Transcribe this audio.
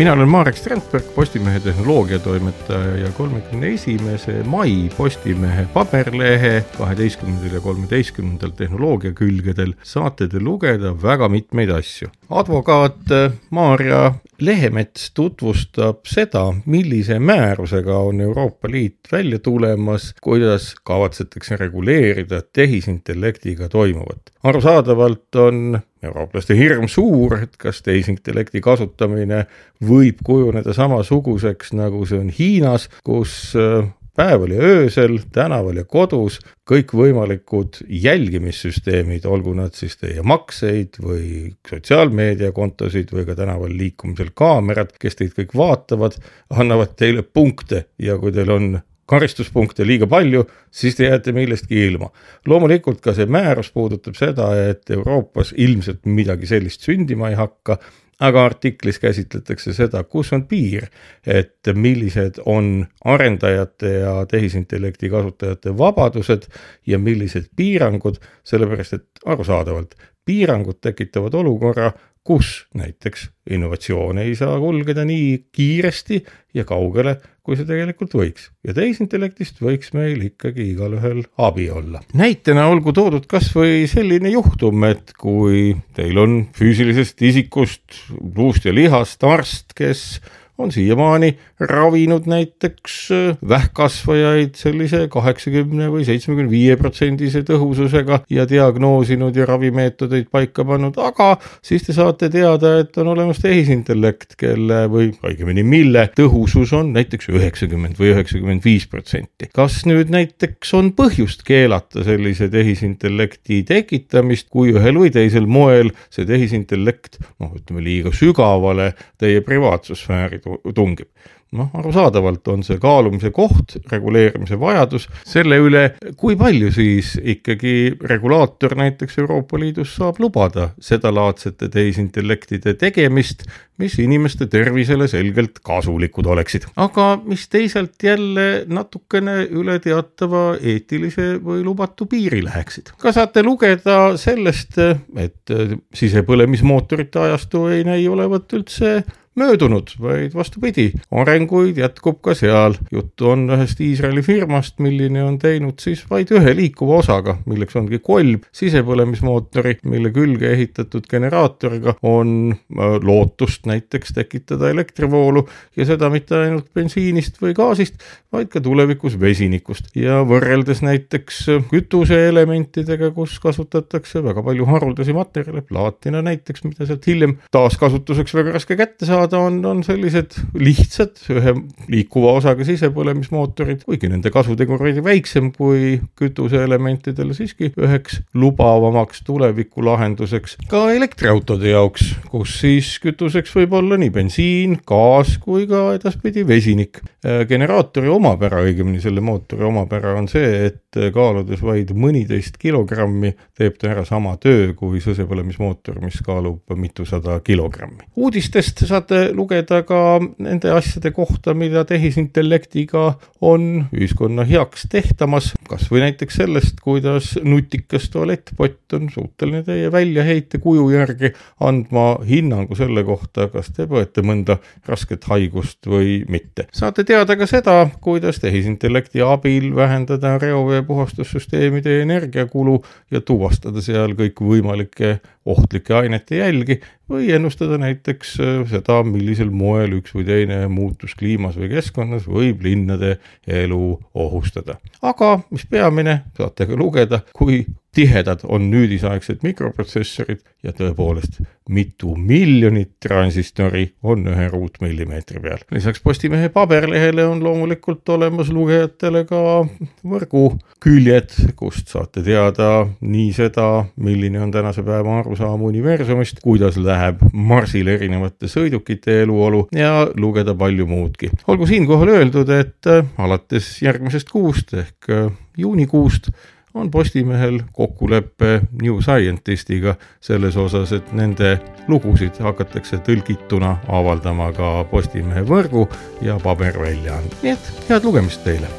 mina olen Marek Strandberg, Postimehe tehnoloogiatoimetaja ja kolmekümne esimese mai Postimehe paberlehe kaheteistkümnendal ja kolmeteistkümnendal tehnoloogia külgedel saate te lugeda väga mitmeid asju. advokaat Maarja Lehemets tutvustab seda, millise määrusega on Euroopa Liit välja tulemas, kuidas kavatsetakse reguleerida tehisintellektiga toimuvat. arusaadavalt on eurooplaste hirm suur, et kas tehisintellekti kasutamine võib kujuneda samasuguseks, nagu see on Hiinas, kus äh, päeval ja öösel, tänaval ja kodus. Kõikvõimalikud jälgimissüsteemid, olgu nad siis teie makseid või sotsiaalmeediakontosid või ka tänaval liikumisel kaamerad, kes teid kõik vaatavad, annavad teile punkte. Ja kui teil on karistuspunkte liiga palju, siis te jääte millestki ilma. loomulikult ka see määrus puudutab seda, et Euroopas ilmselt midagi sellist sündima ei hakka, aga artiklis käsitletakse seda, kus on piir, et millised on arendajate ja tehisintellekti kasutajate vabadused ja millised piirangud, sellepärast et arusaadavalt piirangud tekitavad olukorra, kus näiteks innovatsioon ei saa kulgeda nii kiiresti ja kaugele, kui see tegelikult võiks. ja tehisintellektist võiks meil ikkagi igalühel abi olla. näitena olgu toodud kas või selline juhtum, et kui teil on füüsilisest isikust luust ja lihast arst, kes on siiamaani ravinud näiteks äh, vähkkasvajaid sellise kaheksakümne või seitsmekümne viie protsendise tõhususega ja diagnoosinud ja ravimeetodeid paika pannud, aga siis te saate teada, et on olemas tehisintellekt, kelle või õigemini mille tõhusus on näiteks üheksakümmend või üheksakümmend viis protsenti. kas nüüd näiteks on põhjust keelata sellise tehisintellekti tekitamist, kui ühel või teisel moel see tehisintellekt, noh, ütleme liiga sügavale teie privaatsussfääri tungib. noh, arusaadavalt on see kaalumise koht, reguleerimise vajadus selle üle, kui palju siis ikkagi regulaator näiteks Euroopa Liidus saab lubada sedalaadsete tehisintellektide tegemist, mis inimeste tervisele selgelt kasulikud oleksid, aga mis teisalt jälle natukene üle teatava eetilise või lubatu piiri läheksid. ka saate lugeda sellest, et sisepõlemismootorite ajastu ei näi olevat üldse möödunud, vaid vastupidi, arenguid jätkub ka seal. juttu on ühest Iisraeli firmast, milline on teinud siis vaid ühe liikuva osaga, milleks ongi kolm sisepõlemismootori, mille külge ehitatud generaatoriga on äh, lootust näiteks tekitada elektrivoolu ja seda mitte ainult bensiinist või gaasist, vaid ka tulevikus vesinikust. ja võrreldes näiteks kütuseelementidega, kus kasutatakse väga palju haruldasi materjale, plaatina näiteks, mida sealt hiljem taaskasutuseks väga raske kätte saada, saada, on, on sellised lihtsad ühe liikuva osaga sisepõlemismootorid, kuigi nende kasutegur veidi väiksem kui kütuseelementidel, siiski üheks lubavamaks tulevikulahenduseks ka elektriautode jaoks, kus siis kütuseks võib olla nii bensiin, gaas kui ka edaspidi vesinik. generaatori omapära, õigemini selle mootori omapära on see, et kaaludes vaid mõniteist kilogrammi, teeb ta ära sama töö kui sisepõlemismootor, mis kaalub mitusada kilogrammi. uudistest saate saate lugeda ka nende asjade kohta, mida tehisintellektiga on ühiskonna heaks tehtamas, kas või näiteks sellest, kuidas nutikas tualettpott on suuteline teie väljaheite kuju järgi andma hinnangu selle kohta, kas te põete mõnda rasket haigust või mitte. saate teada ka seda, kuidas tehisintellekti abil vähendada reovee puhastussüsteemide energiakulu ja tuvastada seal kõikvõimalike ohtlike ainete jälgi või ennustada näiteks äh, seda, millisel moel üks või teine muutus kliimas või keskkonnas võib linnade elu ohustada. aga mis peamine, saate ka lugeda, kui tihedad on nüüdisaegsed mikroprotsessorid ja tõepoolest mitu miljonit transistori on ühe ruutmillimeetri peal. lisaks Postimehe paberlehele on loomulikult olemas lugejatele ka võrguküljed, kust saate teada nii seda, milline on tänase päeva arusaam universumist, kuidas läheb Marsil erinevate sõidukite eluolu ja lugeda palju muudki. olgu siinkohal öeldud, et alates järgmisest kuust ehk juunikuust on Postimehel kokkulepe New Scientistiga selles osas, et nende lugusid hakatakse tõlgituna avaldama ka Postimehe võrgu ja paberväljaanded. nii et head lugemist teile